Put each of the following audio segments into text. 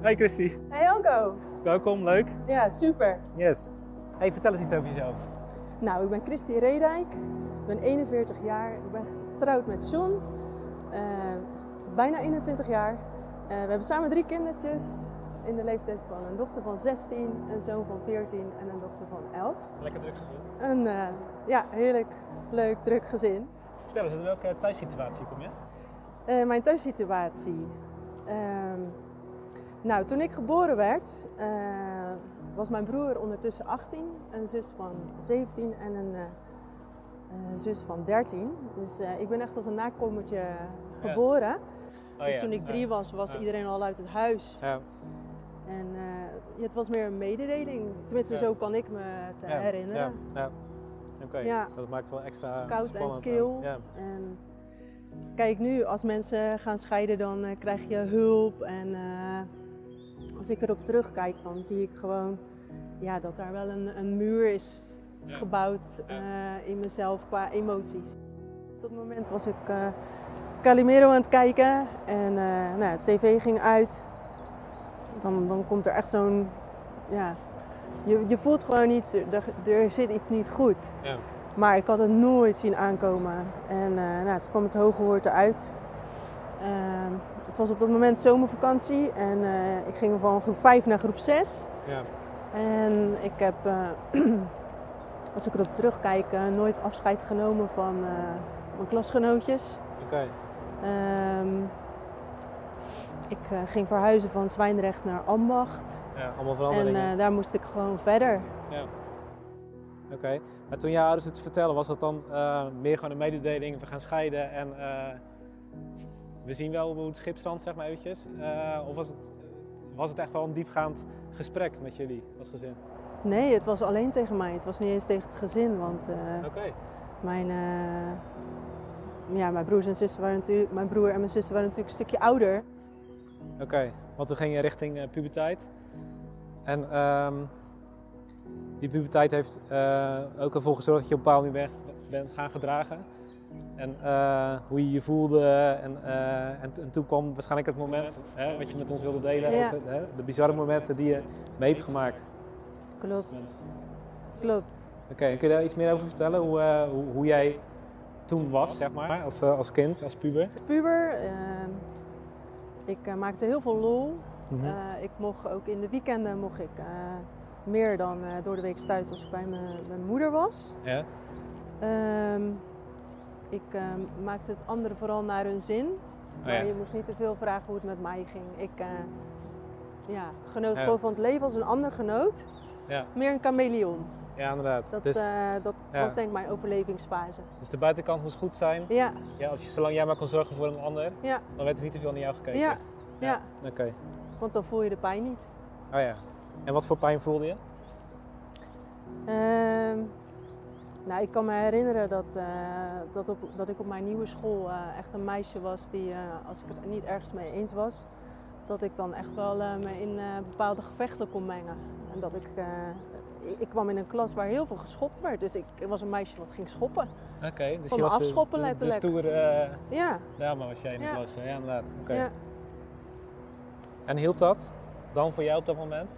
Hey Christy, Hey Anko. welkom, leuk. Ja, super. Yes. Hey, vertel eens iets over jezelf. Nou, ik ben Christy Redijk. Ik ben 41 jaar. Ik ben getrouwd met John. eh, bijna 21 jaar. Eh, we hebben samen drie kindertjes. In de leeftijd van een dochter van 16, een zoon van 14 en een dochter van 11. Lekker druk gezien. Een eh, ja, heerlijk, leuk, druk gezin. Vertel eens, in welke thuissituatie kom je? Mijn thuissituatie. Nou, toen ik geboren werd, eh, was mijn broer ondertussen 18, een zus van 17 en een eh, eh, zus van 13. Dus ik ben echt als een nakomertje geboren. Oh, dus toen ik drie was, was Ja. iedereen al uit het huis. Ja. En het was meer een mededeling. Tenminste, zo kan ik me het eh, herinneren. Ja. ja. Oké, Ja. dat maakt wel extra Koud en spannend. kil. Ja. En kijk nu, als mensen gaan scheiden, dan krijg je hulp. En als ik erop terugkijk, dan zie ik gewoon ja, dat daar wel een, een muur is gebouwd eh, in mezelf qua emoties. Op dat moment was ik eh Calimero aan het kijken en eh, nou, de tv ging uit. Dan, dan komt er echt zo'n, ja, je, je voelt gewoon iets, er, er zit iets niet goed. Ja. Maar ik had het nooit zien aankomen. En nou, toen kwam het hoge woord eruit. Ehm, het was op dat moment zomervakantie en eh, ik ging van groep 5 naar groep 6. Ja. En ik heb, eh, als ik erop terugkijk, eh, nooit afscheid genomen van mijn klasgenootjes. Oké. Ehm, ik ging verhuizen van Zwijndrecht naar Ambacht. Ja, allemaal En veranderingen. eh, daar moest ik gewoon verder. Ja. Oké. Maar toen je ouders het vertellen, was dat dan meer gewoon een mededeling, we gaan scheiden en we zien wel hoe het schip strandt, zeg maar eventjes? Eh, of was het, was het echt wel een diepgaand gesprek met jullie als gezin? Nee, het was alleen tegen mij. Het was niet eens tegen het gezin. Want eh. Mijn, eh, ja, mijn broers en zussen waren natuurlijk, mijn broer en mijn zussen waren natuurlijk een stukje ouder. Oké, want toen ging je richting puberteit. En ehm, die puberteit heeft ook ervoor gezorgd dat je op een bepaalde manier bent gaan gedragen. En eh, hoe je je voelde. En, eh, en, en toen kwam waarschijnlijk het moment hè, wat je met ons wilde delen. Ja. Over, hè, de bizarre momenten die je mee hebt gemaakt. Klopt, klopt. Oké, kun je daar iets meer over vertellen? Hoe, eh, hoe, hoe jij toen was, zeg maar, als, eh, als kind, als puber? Puber, eh, ik eh, maakte heel veel lol. Mhm. Eh, ik mocht ook in de weekenden mocht ik eh, meer dan eh, door de week thuis als ik bij mijn, mijn moeder was. Ja? Ehm, ik eh, maakte het anderen vooral naar hun zin. Ja. je moest niet te veel vragen hoe het met mij ging. Ik eh, ja, genoot Ja. gewoon van het leven als een ander genoot. Ja. Meer een chameleon. Ja, inderdaad. Dat, dus, eh, dat ja. was denk ik mijn overlevingsfase. dus de buitenkant moest goed zijn. Ja, Ja, als je, zolang jij maar kon zorgen voor een ander, ja, dan werd er niet te veel naar jou gekeken. ja, ja. Oké. Want dan voel je de pijn niet. Oh ja. En wat voor pijn voelde je? Ehm, nou, ik kan me herinneren dat, eh, dat, op, dat ik op mijn nieuwe school eh, echt een meisje was die, eh, als ik het niet ergens mee eens was, dat ik dan echt wel me in bepaalde gevechten kon mengen. En dat ik, ik, kwam in een klas waar heel veel geschopt werd, dus ik, ik was een meisje wat ging schoppen. Oké, dus Van je was afschoppen de, de, letterlijk. stoere Ja, dame was jij in de Ja. klas. Ja, inderdaad. Oké. ja. En hielp dat dan voor jou op dat moment?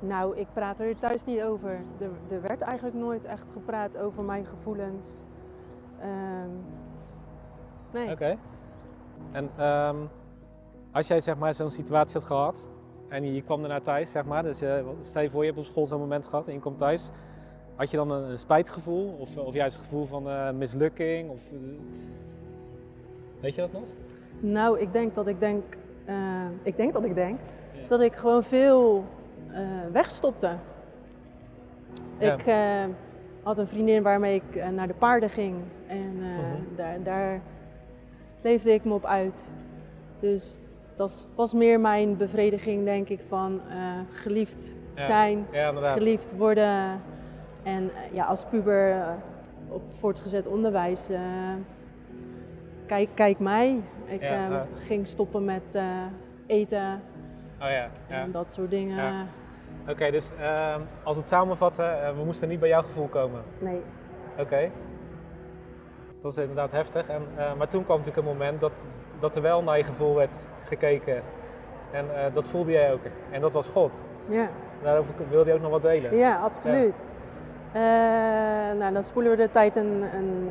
Nou, ik praat er thuis niet over. Er, er werd eigenlijk nooit echt gepraat over mijn gevoelens. Ehm, nee. Oké. En ehm, als jij zeg maar zo'n situatie had gehad en je, kwam daarna thuis, zeg maar, dus eh, stel je voor je hebt op school zo'n moment gehad en je komt thuis, had je dan een, een spijtgevoel of, of juist een gevoel van eh, mislukking? Of, eh, weet je dat nog? Nou, ik denk dat ik denk, ik denk dat ik denk, Ja. dat ik gewoon veel wegstopte. Ja. Ik eh, had een vriendin waarmee ik eh, naar de paarden ging en eh, Mhm. daar, daar leefde ik me op uit. Dus dat was meer mijn bevrediging, denk ik, van eh, geliefd Ja. zijn, Ja, geliefd worden. En eh, ja, als puber eh, op het voortgezet onderwijs, eh, kijk, kijk mij. Ik Ja, eh, ging stoppen met eh, eten Oh ja, ja. en dat soort dingen. Ja. Oké, dus ehm, als we het samenvatten, eh, we moesten niet bij jouw gevoel komen. Nee. Oké. Dat is inderdaad heftig. En, eh, maar toen kwam natuurlijk een moment dat, dat er wel naar je gevoel werd gekeken. En eh, dat voelde jij ook. En dat was God. Ja, Daarover wilde je ook nog wat delen. ja absoluut. Eh, nou, dan spoelen we de tijd een, een,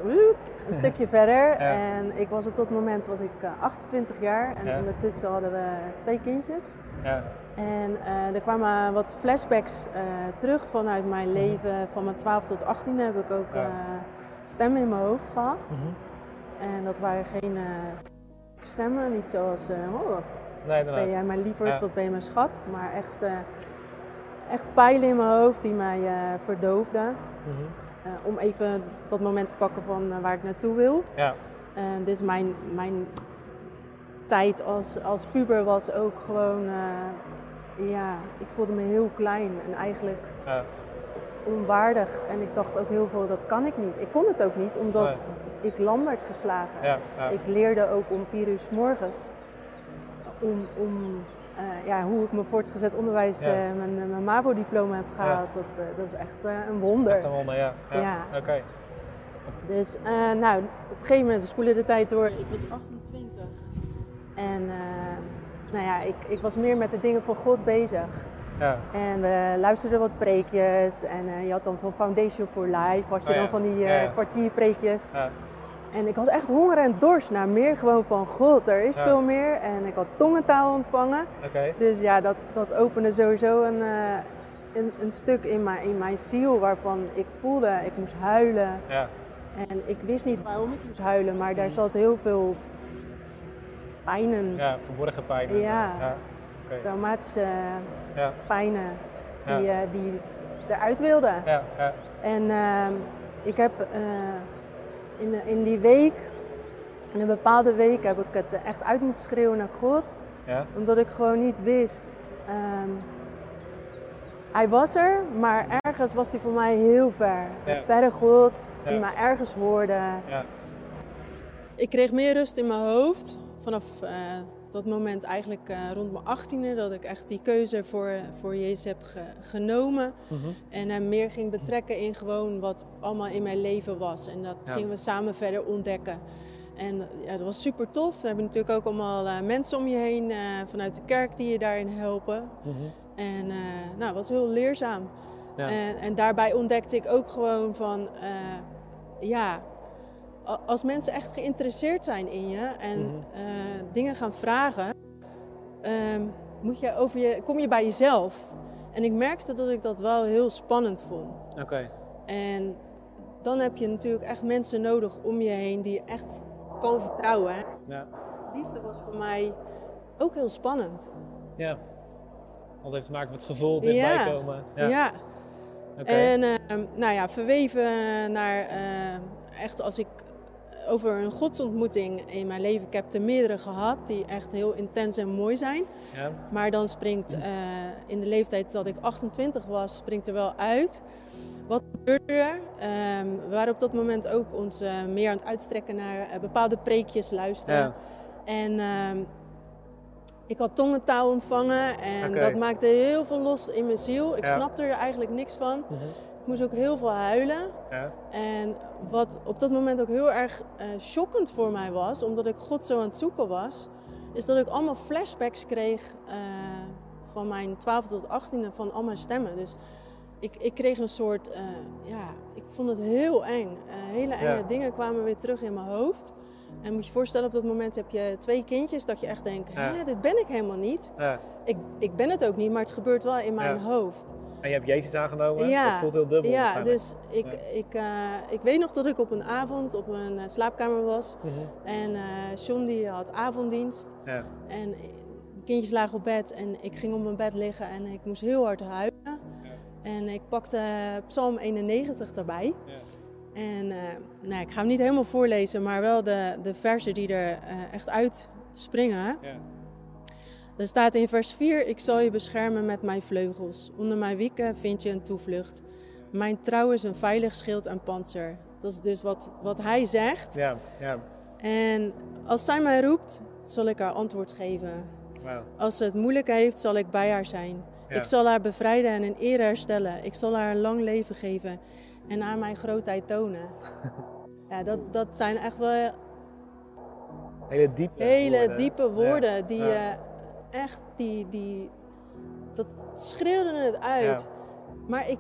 een stukje verder. En ik was op dat moment was ik eh, 28 jaar en Ja. ondertussen hadden we twee kindjes. Ja. En eh, er kwamen wat flashbacks eh, terug vanuit mijn leven. Van mijn 12 tot 18 heb ik ook Mhm. Eh, stemmen in mijn hoofd gehad. Mhm. En dat waren geen eh, stemmen, niet zoals, eh, oh, Nee, ben jij mijn lieverd, wat ben je mijn schat. Maar echt, eh, echt pijlen in mijn hoofd die mij eh, verdoofden. Mhm. Eh, om even dat moment te pakken van eh, waar ik naartoe wil. Ja. Dus mijn, mijn tijd als, als puber was ook gewoon, ja, ik voelde me heel klein en eigenlijk Ja. onwaardig. En ik dacht ook heel veel, dat kan ik niet. Ik kon het ook niet, omdat ik lam werd geslagen. Ja. Ja. Ik leerde ook om vier uur s morgens om, om eh, ja, hoe ik mijn voortgezet onderwijs, Ja. eh, mijn, mijn MAVO-diploma heb Ja. gehaald. Dat, eh, dat is echt een wonder. Echt een wonder, ja. Ja. Oké. Dus nou, op een gegeven moment, we spoelen de tijd door. Ik was 28. En nou ja, ik, ik was meer met de dingen van God bezig. Ja. En we luisterden wat preekjes. En je had dan van Foundation for Life, had je Oh ja. dan van die eh, ja. kwartierpreekjes. En ik had echt honger en dorst naar meer gewoon van God. Er is Ja. veel meer. En ik had tongentaal ontvangen. Dus ja, dat, dat opende sowieso een, eh, een, een stuk in mijn, in mijn ziel waarvan ik voelde, ik moest huilen. Ja. En ik wist niet waarom ik moest huilen, maar daar zat heel veel pijnen, Ja, verborgen pijn. Ja. Ja. Traumatische Ja. pijnen, die, eh, die eruit wilden. Ja. Ja. En ehm, ik heb eh, in, in die week, in een bepaalde week, heb ik het echt uit moeten schreeuwen naar God. Ja. Omdat ik gewoon niet wist. ehm, hij was er, maar ergens was hij voor mij heel ver. Ja. Een verre God die Ja. mij ergens hoorde. Ja. Ik kreeg meer rust in mijn hoofd vanaf eh, dat moment eigenlijk eh, rond mijn achttiende. Dat ik echt die keuze voor, voor Jezus heb ge- genomen. Mhm. En hem meer ging betrekken in gewoon wat allemaal in mijn leven was. En dat Ja. gingen we samen verder ontdekken. En ja, dat was super tof. Daar heb je natuurlijk ook allemaal eh, mensen om je heen eh, vanuit de kerk die je daarin helpen. Mhm. En eh nou, was heel leerzaam. Ja. En, en daarbij ontdekte ik ook gewoon van, ja, als mensen echt geïnteresseerd zijn in je en Mhm. eh, dingen gaan vragen, ehm, moet je over je, kom je bij jezelf. En ik merkte dat ik dat wel heel spannend vond. Oké. En dan heb je natuurlijk echt mensen nodig om je heen die je echt kan vertrouwen. Ja. Liefde was voor mij ook heel spannend. Ja. Want heeft te maken met het gevoel, dichtbij Ja. komen. Ja. Ja. Oké. En ehm, nou ja, verweven naar ehm, echt als ik over een godsontmoeting in mijn leven, ik heb er meerdere gehad die echt heel intens en mooi zijn. Ja. Maar dan springt eh, in de leeftijd dat ik 28 was, springt er wel uit. Wat gebeurde er? Ehm, we waren op dat moment ook ons eh, meer aan het uitstrekken naar eh, bepaalde preekjes luisteren. Ja. En ehm, ik had tongentaal ontvangen en dat maakte heel veel los in mijn ziel. Ik Ja. snapte er eigenlijk niks van. Mhm. Ik moest ook heel veel huilen. Ja. En wat op dat moment ook heel erg eh shockend voor mij was, omdat ik God zo aan het zoeken was, is dat ik allemaal flashbacks kreeg eh, van mijn 12 tot 18e van al mijn stemmen. Dus ik, ik kreeg een soort, eh, ja, ik vond het heel eng. Hele enge Ja. dingen kwamen weer terug in mijn hoofd. En moet je je voorstellen, op dat moment heb je twee kindjes, dat je echt denkt, Ja. dit ben ik helemaal niet. Ja. Ik, ik ben het ook niet, maar het gebeurt wel in mijn Ja. hoofd. En je hebt Jezus aangenomen. Ja. Dat voelt heel dubbel. Ja, dus ik, Ja. Ik, eh, ik weet nog dat ik op een avond op mijn eh, slaapkamer was. Mhm. En eh John die had avonddienst. Ja. En de kindjes lagen op bed en ik ging op mijn bed liggen en ik moest heel hard huilen. En ik pakte Psalm 91 erbij. Ja. En eh, nou, ik ga hem niet helemaal voorlezen, maar wel de, de versen die er echt uitspringen. Ja. Er staat in vers 4: Ik zal je beschermen met mijn vleugels. Onder mijn wieken vind je een toevlucht. Mijn trouw is een veilig schild en panzer. Dat is dus wat, wat hij zegt. Ja. Ja. En als zij mij roept, zal ik haar antwoord geven. Als ze het moeilijk heeft, zal ik bij haar zijn. Ja. Ik zal haar bevrijden en in eer herstellen. Ik zal haar een lang leven geven en aan mijn grootheid tonen. ja, dat, dat zijn echt wel Hele diepe hele woorden. diepe woorden die Ja. Echt, die, die, dat schreeuwde het uit. Maar ik,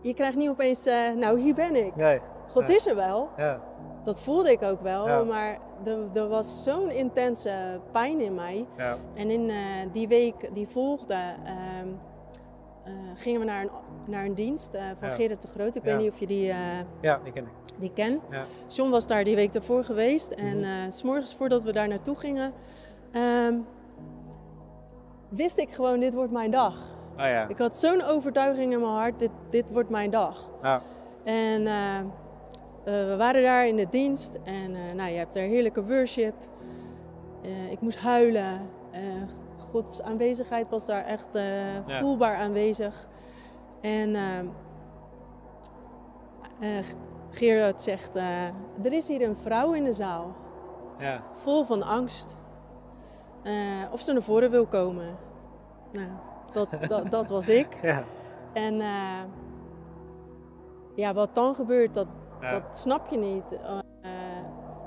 je krijgt niet opeens, eh, nou hier ben ik. Nee. God Nee. is er wel. Ja. Dat voelde ik ook wel, Ja. maar er, er was zo'n intense pijn in mij. Ja. En in eh, die week die volgde, ehm, eh, gingen we naar een, naar een dienst van. Gerrit de Groot. Ik weet niet of je die, ja, die ken ik. die kent. Ja. John was daar die week daarvoor geweest. En Mhm. s s'morgens voordat we daar naartoe gingen, ehm, wist ik gewoon, dit wordt mijn dag. Oh ja. Ik had zo'n overtuiging in mijn hart, dit, dit wordt mijn dag. Ja. En eh, eh, we waren daar in de dienst en eh, nou, je hebt daar heerlijke worship. Ik moest huilen. Gods aanwezigheid was daar echt Ja. voelbaar aanwezig. En Gerard zegt, er is hier een vrouw in de zaal, Ja. vol van angst. Eh, of ze naar voren wil komen. Nou, dat, dat, dat was ik. Ja. En eh, ja, wat dan gebeurt, dat, Ja. dat snap je niet. Eh,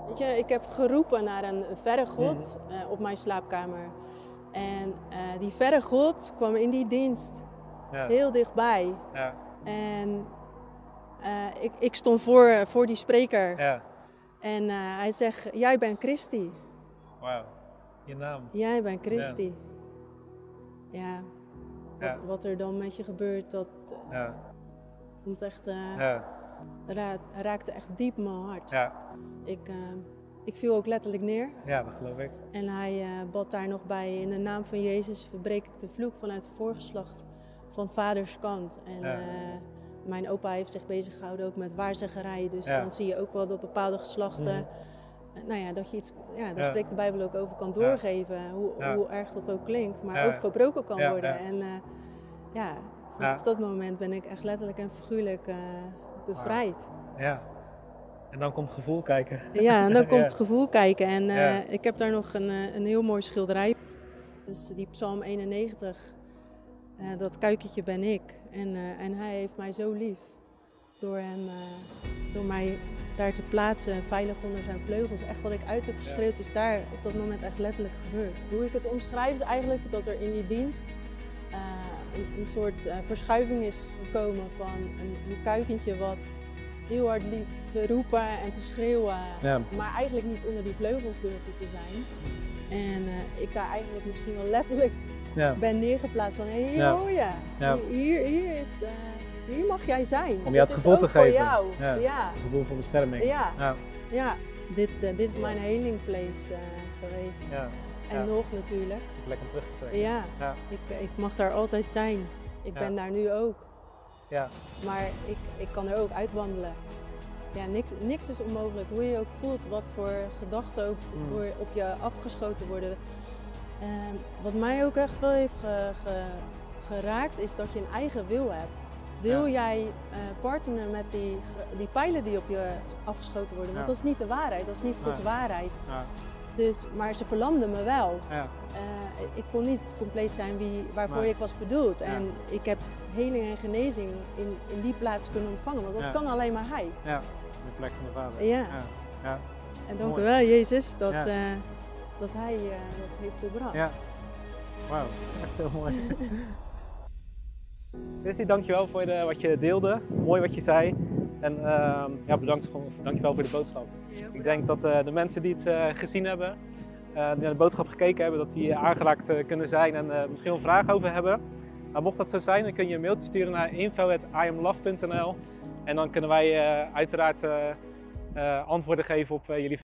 weet je, ik heb geroepen naar een verre God Mhm. eh, op mijn slaapkamer. En die verre God kwam in die dienst Ja. heel dichtbij. Ja. En ik, ik stond voor, voor die spreker. Ja. En hij zegt, jij bent Christi. Wauw. Je naam. Jij bent Christi. Ja. Wat, Ja. wat er dan met je gebeurt, dat eh, Ja. komt echt... eh, Ja. ra- raakte echt diep mijn hart. Ja. Ik, eh, ik viel ook letterlijk neer. Ja, dat geloof ik. En hij eh, bad daar nog bij, in de naam van Jezus verbreek ik de vloek vanuit het voorgeslacht van vaders kant. En Ja. eh, mijn opa heeft zich bezig gehouden ook met waarzeggerij. Dus Ja. dan zie je ook wel dat bepaalde geslachten, Mhm. Nou ja, dat je iets, ja, daar spreekt de Bijbel ook over, kan doorgeven. Hoe, hoe erg dat ook klinkt, maar ook verbroken kan worden. En eh, ja, vanaf dat moment ben ik echt letterlijk en figuurlijk eh, bevrijd. Ja. En dan komt gevoel kijken. Ja, en dan komt het gevoel kijken. En eh, ik heb daar nog een, een heel mooi schilderij. Dus die Psalm 91, eh, dat kuikentje ben ik. En, en hij heeft mij zo lief. Door, hem, eh, door mij daar te plaatsen, veilig onder zijn vleugels. Echt wat ik uit heb geschreeuwd, is daar op dat moment echt letterlijk gebeurd. Hoe ik het omschrijf is eigenlijk dat er in die dienst eh, een, een soort eh, verschuiving is gekomen van een, een kuikentje wat heel hard liep te roepen en te schreeuwen, Ja. maar eigenlijk niet onder die vleugels durfde te zijn. En eh, ik daar eigenlijk misschien wel letterlijk Ja. ben neergeplaatst van hé, hier Ja. hoor je. Ja. Hier, hier, is de, hier mag jij zijn. Om je het gevoel te geven. jou. Ja. Ja, Een gevoel van bescherming. ja, Ja. ja. Dit, eh, dit is mijn healing place eh, geweest. Ja. En nog natuurlijk. Plek om terug te trekken. Ja, ik, ik mag daar altijd zijn. Ik ben daar nu ook. Ja. Maar ik, ik kan er ook uitwandelen. Ja, niks, niks is onmogelijk. Hoe je je ook voelt, wat voor gedachten ook Mm. door, op je afgeschoten worden. Ehm, wat mij ook echt wel heeft ge- ge- geraakt, is dat je een eigen wil hebt. Wil jij eh, partneren met die, die pijlen die op je afgeschoten worden? Want dat is niet de waarheid, dat is niet Gods waarheid. Ja. Dus, maar ze verlamden me wel. Ja. Eh, ik kon niet compleet zijn wie, waarvoor ik was bedoeld. Ja. En ik heb heling en genezing in, in die plaats kunnen ontvangen, want dat Ja. kan alleen maar Hij. Ja. De plek van de vader. Ja. Ja. En dank u wel, Jezus, dat, eh, dat Hij eh, dat heeft volbracht. Ja. Wauw, echt heel mooi. Christy, dankjewel voor de, wat je deelde. Mooi wat je zei. En ehm, ja, bedankt, gewoon- dankjewel voor de boodschap. Ik denk dat eh, de mensen die het eh, gezien hebben, eh, die naar de boodschap gekeken hebben, dat die aangeraakt eh, kunnen zijn en eh, misschien wel vragen over hebben. Maar mocht dat zo zijn, dan kun je een mailtje sturen naar info.iamlove.nl en dan kunnen wij eh, uiteraard eh, eh, antwoorden geven op eh, jullie